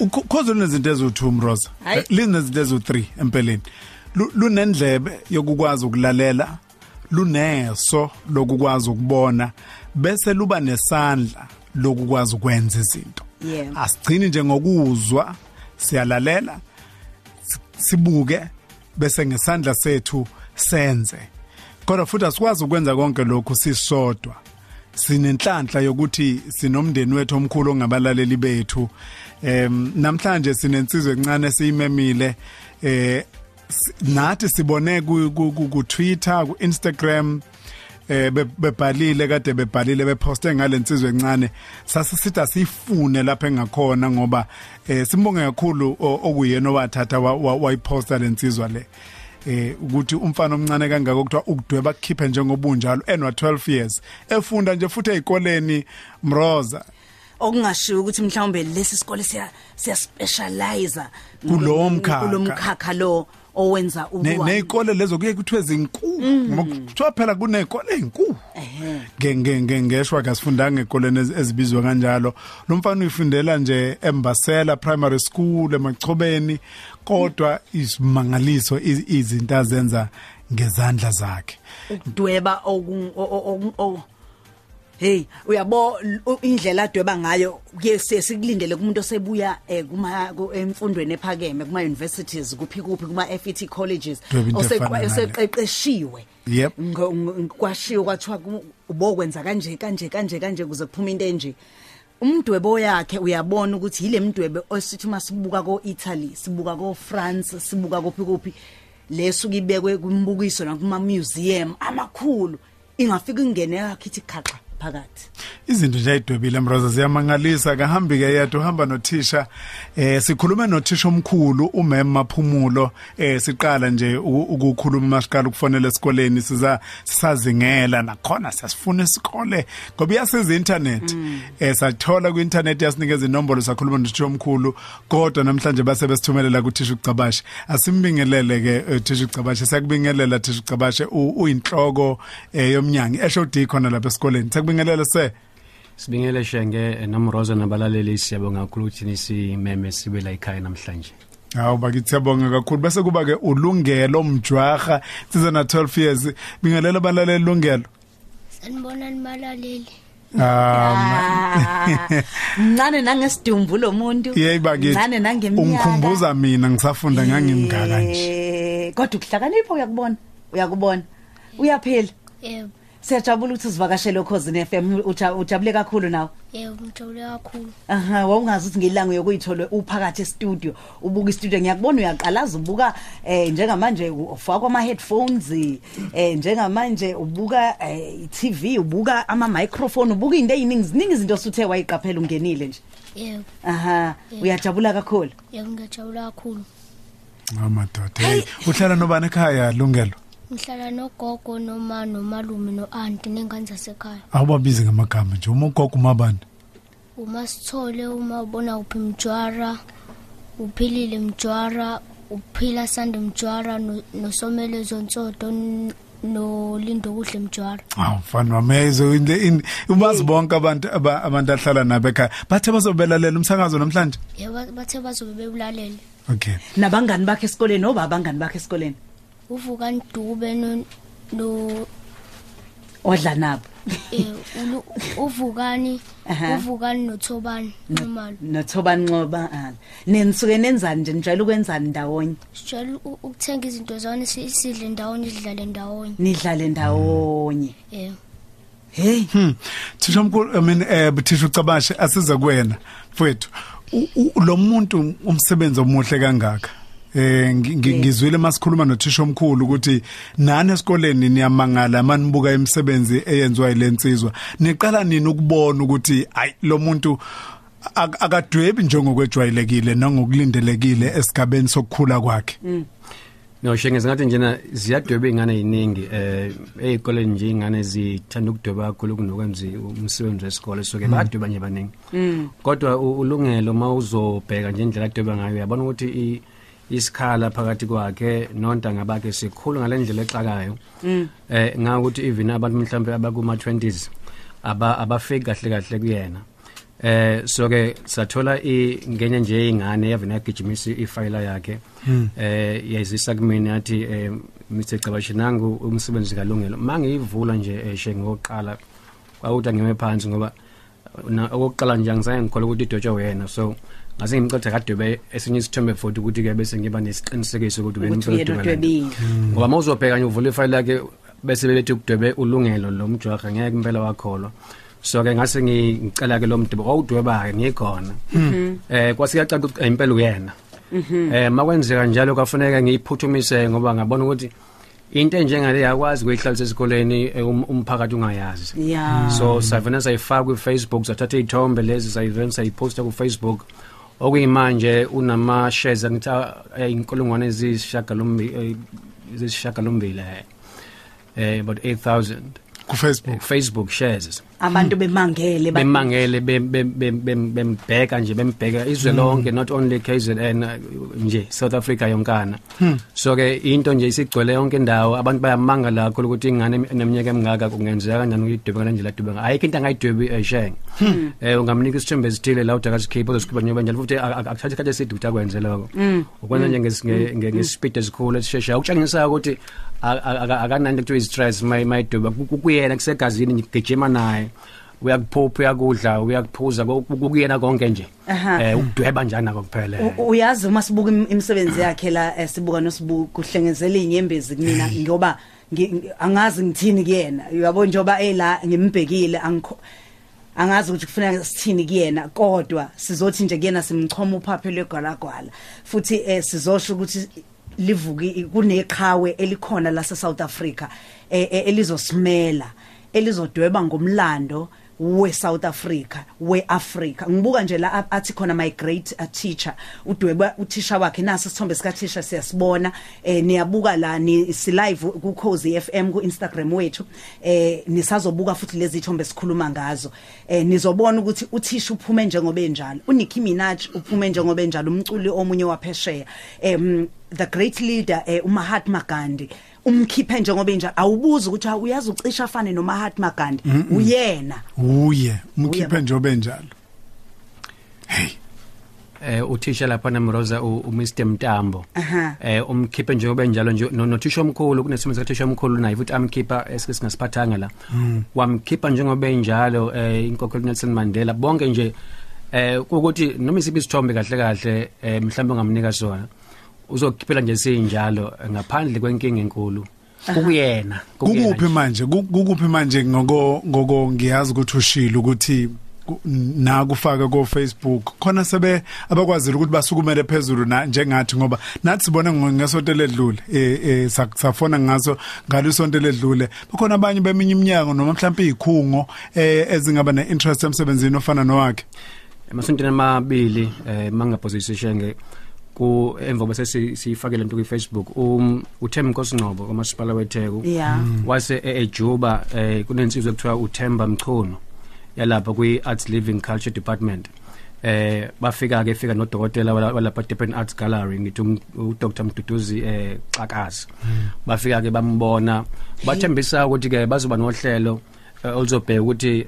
ukhozo lunezinto ezu2 mroza. Linezinto ezu3 empeleni. Lu- lunendlebe yokukwazi ukulalela luneso lokukwazi ukubona bese luba nesandla lokukwazi ukwenza izinto. Asigcini nje ngokuzwa siyalalela si- sibuke bese ngesandla sethu senze. Kodwa futhi asikwazi ukwenza konke lokhu sisodwa. Sinenhlanhla yokuthi sinomndeni wethu omkhulu ongabalaleli bethu. Em namhlanje sinensizwe encane siyimemile. Eh nathi sibone ku ku- Twitter ku Instagram eh be- bebhalile kade bebhalile beposte ngalensizwe encane. Sasisithi asifune lapha engakhona ngoba eh simbonge kakhulu okuyena owathatha wa- wa- wayiposta lensizwa le. Eh ukuthi umfana omncane kangaka okuthiwa ukudweba kukhiphe njengobunjalo enwa 12 years efunda nje futhi ezikoleni mroza. Okungashiwo ukuthi mhlawumbe lesi sikole siya siya specialize Kulowo mkhakha. kulomkhakha lo owenza Ne- ukwa neyikole lezo kuye kuthiwe zinkulu. Ngoba kuthiwa phela kunezikole ezinkulu Ehhe. nge nge nge ngeshwa kasifundanga ezikoleni ezi- ezibizwa kanjalo. Lo mfana uyifundela nje eMbasela Primary School emachobeni. Kodwa isimangaliso iz- izinto azenza ngezandla zakhe ukudweba oku- o- o- o- o- Hey uyabo u- indlela adweba ngayo kuye sekulindele kumuntu osebuya eh, kuma ku- emfundweni ephakeme kuma universities kuphi kuphi kuma FET colleges Dweba into efana nale. oseqeqeshiwe Yep. Ngo- ngo- kwashiwo kwathiwa ku- ubokwenza kanje kanje kanje kanje kuze kuphume into enje umdwebo yakhe uyabona ukuthi yile mdwebe osithi masibuka ko Italy sibuka ko France sibuka kuphi kuphi leso kibekwe kumbukiso nakuma museum amakhulu ingafika ingene yakhe ithi khaxa. Phakathi. Izinto nje ayidwebile mroza ziyamangalisa. Kahambi ke yedwa uhamba nothisha. Eh sikhulume nothisha omkhulu umem maphumulo. Eh siqala nje ukukhuluma masiqala ukufonela esikoleni. Siza sisazingela nakhona sasifuna isikole. Ngoba iyasiza internet eh sathola ku internet yasinikeza inombolo sakhuluma nothisha omkhulu. Kodwa namhlanje base besithumelela kuthisha ucabashe asimbingelele ke eh, thisha ucabashe sakubingelela thisha ucabashe uyinhloko eh, yomnyango eShodi khona lapha esikoleni. Sakubingelela se. Sibingele shenge nomroza nabalaleli siyabonga kakhulu ukuthi nisimeme sibe la ekhaya namhlanje. Hawu bakithi siyabonga kakhulu. Bese kuba ke ulungelo mjwaha size na 12 years. Bingelela abalaleli lungelo. Sanibona nibalaleli. um Ah, mncane nangesidumbu lo muntu. Yey bakithi. Mncane nangeminyaka. Ungikhumbuza mina ngisafunda ngangimngaka nje Eh, kodwa ukuhlakanipha uyakubona? Uyakubona? Uyaphila Yebo, siyajabula ukuthi sivakashele ukhosini FM uja- ujabule kakhulu nawe. Yebo ngijabule kakhulu. aha wawungazi ukuthi ngilanga uyokuyithola uphakathi e-studio ubuka i-studio. Ngiyakubona uyaqalaza ubuka eh njengamanje ufaka ama headphones eh njengamanje ubuka eh, i-TV ubuka ama microphone ubuka into eziningi ziningi izinto osuthe wayiqaphela ungenile nje. Yebo, aha uyajabula kakhulu. Yebo ngiyajabula kakhulu. amadoda hey uhlala nobani ekhaya lungelo? Ngihlala nogogo noma nomalume noanti nengane zasekhaya. awubabizi ngamagama nje uma ugogo umabani Uma sithole uma ubona uphi mjwara, uphilile mjwara, uphila sande mjwara no- nosomele zonsodo n- nolindo kuhle mjwara. awu mfana wamezo ubazi bonke abantu aba- abantu ahlala nabo ekhaya bathe bazobelalela umsakazo namhlanje Yebo ba- bathe bazobe bewulalele. okay nabangani bakhe esikoleni oba abangani bakhe esikoleni Uvuka Ndube no no odla nabo. eh uvukani uvukani nothobani nomalo nothobanqoba ah. nenisuke nenzani nje? Nijwayele ukwenzani ndawonye? Sijwayele u- ukuthenga izinto si- sidle ndawonye sidlale ndawonye. Nidlale ndawonye. Eh. Hey. Hmm. Thisha mkhulu I mean eh thisha ucabashe asiza kuwena mfowethu. U- u- Lo muntu umsebenzi omuhle kangaka. Eh ngi- ngi- ngizwile masikhuluma nothisha omkhulu ukuthi nani esikoleni niyamangala manibuka imisebenzi eyenziwa yilensizwa. Niqala nini ukubona ukuthi ay lo muntu ak- akadwebi njengokwejwayelekile nangokulindelekile esigabeni sokukhula kwakhe. No shenge ngathi njena ziyadweba ingane eziningi eh ezikoleni nje ingane zithanda ukudweba kakhulu kunokwenza umsebenzi wesikole so ke badweba nje baningi. Kodwa u- ulungelo mawuzobheka nje indlela adweba ngayo uyabona ukuthi i- isikhala phakathi kwakhe nontanga bakhe sikhulu ngalendlela exakayo. Eh ngakuthi even abantu mhlambe abakuma 20s aba abafake kahle kahle kuyena. eh so ke sathola ingenye nje ingane yavena yagijimisa ifile yakhe. Eh yazisa kumina yathi eh Mr Cabashinangu umsebenzi kalungelo. Mangiyivula nje eshe ngoqala kwawuthi ngime phansi ngoba na okokuqala nje angisaye ngikhola ukuthi idotshwa wena so ngase ngimcotha kadwebe esinye isithombe futhi ukuthi ke bese ngiba nesiqinisekiso ukuthi wena ukuthi yena udwebile. ngoba mawuzobheka nje uvula ifile yakhe bese bethi ukudwebe ulungelo lo mjwaha ngeke impela wakholwa. So ke ngase ngicela ke lo mdwebo awudweba ke ngikhona eh kwasiyacaca ukuthi impela uyena. Eh makwenzeka njalo kwafuneka ngiyiphuthumise ngoba ngabona ukuthi into enjengale yakwazi ukuyihlalisa esikoleni eh, um- umphakathi ungayazi. Ya. So savena sayifaka ku Facebook sathatha izithombe lezi sayivena sayiposta ku Facebook okuyimanje unama shares angitha eh, inkolongwane ezishagalombi ezishagalombi eh about 8000 ku Facebook Facebook shares. Abantu bemangele ba- bemangele bem- bem- bem- bem- bembheka nje bembheka izwe lonke not only KZN uh, nje South Africa yonkana. So ke into nje isigcwele yonke indawo abantu bayamanga lakho ukuthi ingane neminyaka emingaka kungenzeka kanjani ukuyidweba kanjalo dweba ayikho into angayidwebi esheng eh ungamnika isithembe esithile la uDakas Cape ozosikhipa nyoba njalo futhi ak- ak- akuthatha isikhathi eside ukuthi akwenze lokho. Ukwenza nje nges- nge- nge- ngespeed esikhulu esisheshayo. Ukutshengisa ukuthi a- a- aka- akananto kuthiwa stress may mayidweba Ku- kuyena kusegazini ngigijima naye. Uyakuphupha uyakudla uyakuphuza ku- ku- kuyena konke nje. Aha. eh ukudweba njani nako kuphela? U- uyazi uma sibuka im- imisebenzi yakhe la eh, sibuka nosibuka kuhlengezela inyembezi kumina ngoba ngi- ngi- angazi ngithini kuyena. Uyabo njoba ela ngimbhekile angikho angazi ukuthi kufuneka sithini kuyena kodwa sizothi nje kuyena simchoma uphaphe lwegalagwala futhi eh, sizosho ukuthi livuki kuneqhawe elikhona la South Africa eh, eh, elizosimela. Elizodweba ngomlando we South Africa we Africa ngibuka nje la a- athi khona my great uh, teacher. Udweba uthisha wakhe nasi isithombe sika teacher siyasibona. Eh niyabuka la ni si live ku Khosi FM ku Instagram wethu. Eh nisazobuka futhi lezi ithombe sikhuluma ngazo. Eh nizobona ukuthi uthisha uphume njengoba enjalo. uNicki Minaj uphume njengoba enjalo umculi omunye waphesheya. Em the great leader eh, uMahatma Gandhi. Umkhiphe njengoba enjalo awubuza ukuthi "Hawu, uyazi ucisha afane noMahatma Gandhi. Uyena. Uye umkhiphe Uye. njobe njalo hey. Eh uthisha lapha namroza uMr Mtambo. Aha. eh umkhiphe njengoba njalo nje no- nothisha omkhulu kunesimo sakathisha omkhulu naye futhi amkhipha esike singasiphathanga la. Wamkhipha njengoba njalo eh inkokheli Nelson Mandela. Bonke nje eh ukuthi noma isiphi isithombe kahle kahle eh mhlawumbe ungamnika sona. Uzokhiphela nje sinjalo eh, ngaphandle kwenkinga enkulu kukuyena kukuyena kukuphi manje? Ku- kukuphi manje ngoko ngoko ngiyazi ukuthi ushilo ukuthi ku- na kufaka ko Facebook khona sebe abakwazile ukuthi basukumele phezulu na njengathi ngoba nathi sibone ngo- ngesonto ledlule eh eh, sa- safona ngaso ngalo isonto ledlule bakhona abanye beminye iminyango noma mhlawumbe izikhungo eh ezingaba neinterest emsebenzini ofana nowakhe. Emasontweni amabili eh mangaposition ku emva bese si- siyifakele into ku Facebook um uThem Nkosingcobo kamasipala weTheku. Yeah. wase e- eJuba eh kunensizwe ekuthiwa uThemba Mchono yalapha kwi Arts Living Culture Department. Eh bafika ke fika nodokotela wala- walapha Durban Arts Gallery ngithi um- uDr Mduduzi eh Xakazi bafika ke bambona bathembisa ukuthi ke bazoba nohlelo eh, oluzobheka ukuthi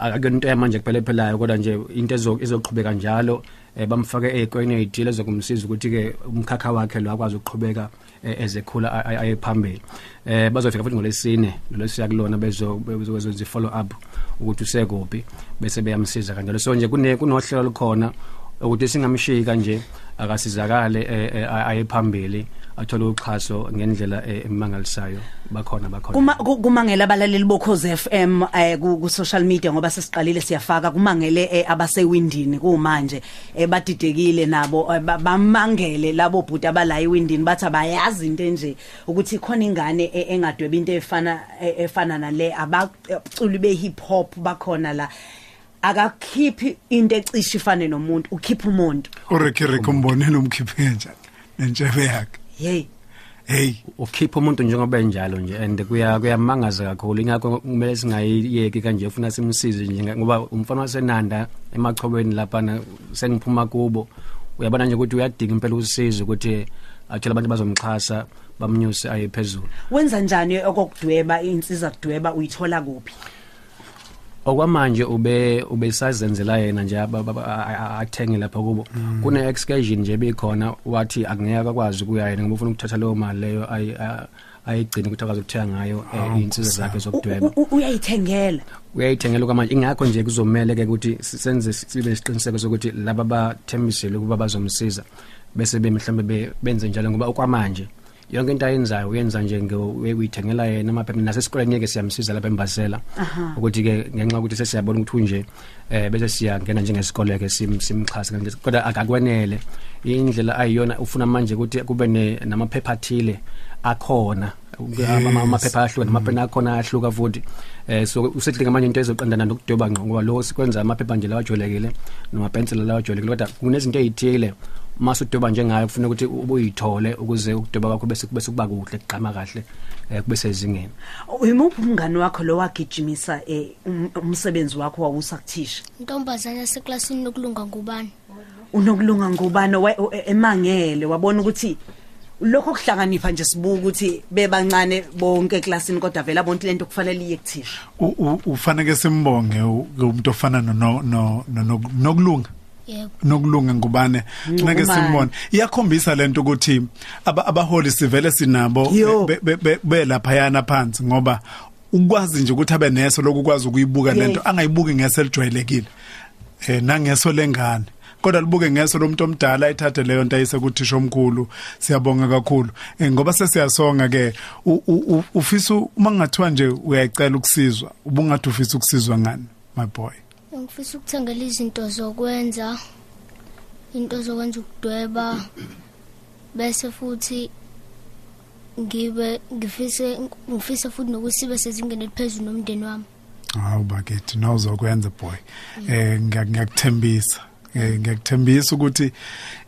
akuyonto yamanje kuphela phelayo kodwa nje into ezo izoqhubeka njalo eh, bamfake ezikweni ezithile ezokumsiza ukuthi ke umkhakha wakhe lo akwazi ukuqhubeka eh, ezekhula a- a- aye phambili. Eh bazofika futhi ngolesine lo siyakulona bezo bezo follow up ukuthi usekuphi bese beyamsiza kanjalo. So nje kune kunohlelo likhona ukuthi singamshika nje akasizakale eh, eh, aye phambili. Athole uxhaso ngendlela eh, emangalisayo. Bakhona bakhona. Kuma ku- kumangele abalaleli bokhoze FM eh ku ku social media ngoba sesiqalile siyafaka. Kumangele eh, abasewindini kumanje eh, badidekile nabo eh, ba- bamangele labo bhuti abala ewindini. Bathi abayazi into nje ukuthi khona ingane eh, engadweba into efana eh, efana nale. Abaculi be hip hop bakhona la. Akakhiphi into ecishe ifane nomuntu ukhipha umuntu. uRicky Rick umbonile umkhiphe njani nentshebe yakhe. Hey. Hey. Ukhipha umuntu njengoba enjalo nje and kuya kuyamangaza kakhulu. Ingakho kumele singayiyeki kanje ufuna simsize nje nga- ngoba umfana wasenanda emachobeni lapha na- sengiphuma kubo uyabona nje ukuthi uyadinga impela usizo ukuthi athole abantu bazomxhasa bamnyuse aye phezulu. Wenza njani okokudweba insizwa kudweba uyithola kuphi? Okwamanje ube ubesazenzela yena nje aba- aba- a- a- athenge lapha kubo. Kune excursion nje bekhona wathi akungeke akwazi ukuya yena ngoba ufuna ukuthatha leyo mali leyo ayi- a- ayigcine ukuthi akwazi ukuthenga ngayo eh, insizwa zakhe U- zokudweba. u- u- uyayithengela? Uyayithengela kwamanje ingakho nje kuzomela ke ukuthi senze sibe isiqiniseko sokuthi laba bathembisile ukuba bazomsiza bese be mhlambe be- benze njalo ngoba okwamanje yonke into ayenzayo uyenza nje uyithengela yena amaphepha nasesikoleni ngeke siyamsiza lapha embasela. Ukuthi ke ngenxa ukuthi sesiyabona ukuthi unje eh bese siyangena njengesikole ke sim simxhasa kanjalo kodwa akakwenele. Indlela ayiyona ufuna manje ukuthi kube ne- namaphepha athile akhona. Ama- amaphepha ahlukene amapeni akhona ahluka futhi. Eh so usethi manje into ezoqondana nokudweba ngqo ngoba lo sikwenza amaphepha nje lawa ajwayelekile noma pencil lawa ajwayelekile kodwa kunezinto ezithile mase udweba njengayo kufanele ukuthi ubuyithole ukuze ukudweba kwakho bese kube kuba kuhle kuqhama kahle eh kube sezingeni. Uyimuphi umngani wakho lo wagijimisa eh, um- umsebenzi wakho wawusakuthisha? Intombazane yaseklasini nokulunga ngubani? Unokulunga ngubani? Wa- u- emangele wabona ukuthi lokho kuhlanganipha nje sibuka ukuthi bebancane bonke eklasini kodwa vela bonke lento kufanele iye kuthisha. U- u- ufanele simbonge u- umuntu ofana no no no no- nokulunga? yebo nokulunga ngubane funeke Ngcubane. simbone. Iyakhombisa lento ukuthi aba- abaholi sivele sinabo Yo. be- be- be- belaphayana phansi ngoba ukwazi nje ukuthi abe neso lokukwazi ukuyibuka Yes. lento angayibuki ngeso elijwayelekile. Eh nangeso lengane. Kodwa libuke ngeso lomuntu omdala ayithathe leyo nto ayise kuthisha omkhulu. Siyabonga kakhulu. Eh, ngoba sesiyasonga ke u- u- u- ufisa uma ngathiwa nje uyayicela ukusizwa ubungathi ufisa ukusizwa ngani my boy? Ngifisa ukuthengela izinto zokwenza into zokwenza ukudweba bese futhi ngibe ngifise ngifise futhi nokuthi sibe sezingeni eliphezulu nomndeni wami. Hawu bakithi nawuzokwenza boy. Eh ngiya- ngiyakuthembisa. Eh ngiyakuthembisa ukuthi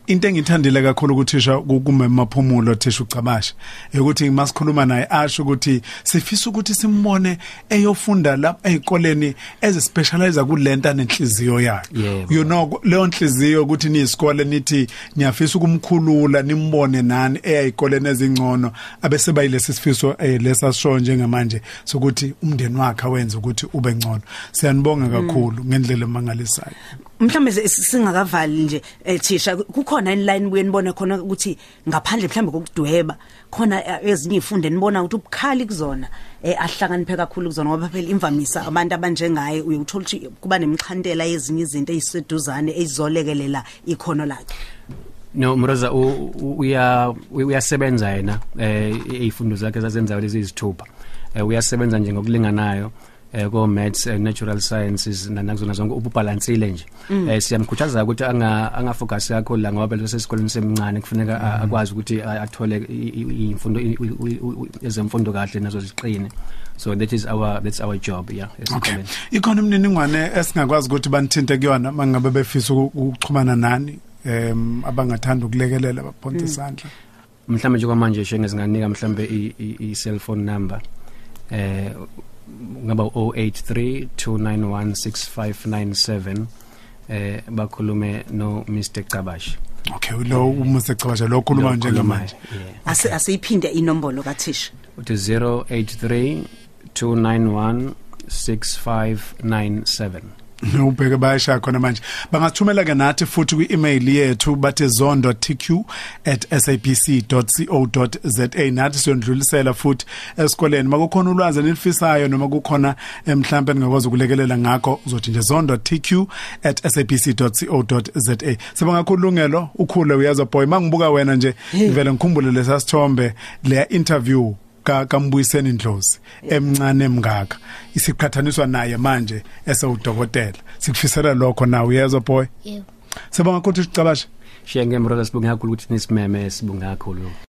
into engithandile kakhulu ukuthisha kume maphumulo thisha ucabasha ukuthi masikhuluma naye asho ukuthi sifisa ukuthi simbone eyofunda lapha ezikoleni eze specialize kulenta nenhliziyo yakhe. Yebo. you know leyo nhliziyo ukuthi niyisikole nithi niyafisa ukumkhulula nimbone nani eyayikoleni ezingcono abese bayilesi sifiso eh, lesasho njengamanje sokuthi umndeni wakhe awenze ukuthi ube ngcono. Siyanibonga kakhulu ngendlela emangalisayo. Mhlawumbe se- singakavali nje eh, thisha kukhona inline buye nibone khona ukuthi ngaphandle mhlawumbe kokudweba khona eh, ezinye izifunde nibona ukuthi ubukhali kuzona eh, ahlakaniphe kakhulu kuzona ngoba phela imvamisa abantu abanjengaye. Uyuthola ukuthi kuba nemxhantela yezinye izinto eziseduzane ezizolekelela ikhono lakhe. No mroza u- u- uya uyasebenza yena eh izifundo zakhe zazenzayo lezi izithupha eh uyasebenza nje ngokulinganayo. Eh ko maths eh, natural sciences na- nakuzona zonke ubalansile nje. Eh siyamkhuthaza ukuthi anga angafocus kakhulu la ngoba bese esikoleni semncane kufuneka a- akwazi ukuthi a- athole i- i- imfundo i- i- i- i- ezemfundo kahle nazo ziqine. So that is our that's our job yeah Okay. esikoleni. Ikhona imininingwane esingakwazi ukuthi banithinte kuyona mangabe befisa uku- ukuxhumana nani em abangathanda ukulekelela baphonte isandla. mhlambe nje kwamanje shenge singanika mhlambe i- i i- cellphone number. Eh ngaba 0832916597 eh bakhulume no Mr Cabash Okay, lo umuse cabasha lo khuluma njengamanje. yeah. Ase asiyiphinde inombolo kaThisha. Uthi 0832916597 ubheke bayasha khona manje. Bangathumela ke nathi futhi kwi-email yethu bathi zondo@sabc.co.za nathi siyondlulisela futhi esikoleni. Makukhona ulwazi enifisayo noma kukhona eh, mhlawumbe ningakwazi ukulekelela ngakho uzothi nje zondo@sabc.co.za sibonga kakhulu ukhule uyazwa boy. Mangibuka wena nje ngivele ngikhumbule lesasithombe le interview ka kambuyiseni Ndlozi emncane emngaka isiqhathaniswa naye manje esewudokotela. Sikufisela lokho nawe uyezwa boy? Yebo. Sibonga ukuthi sicabashe shenge mroza sibunga kakhulu ukuthi nisimeme sibunga kakhulu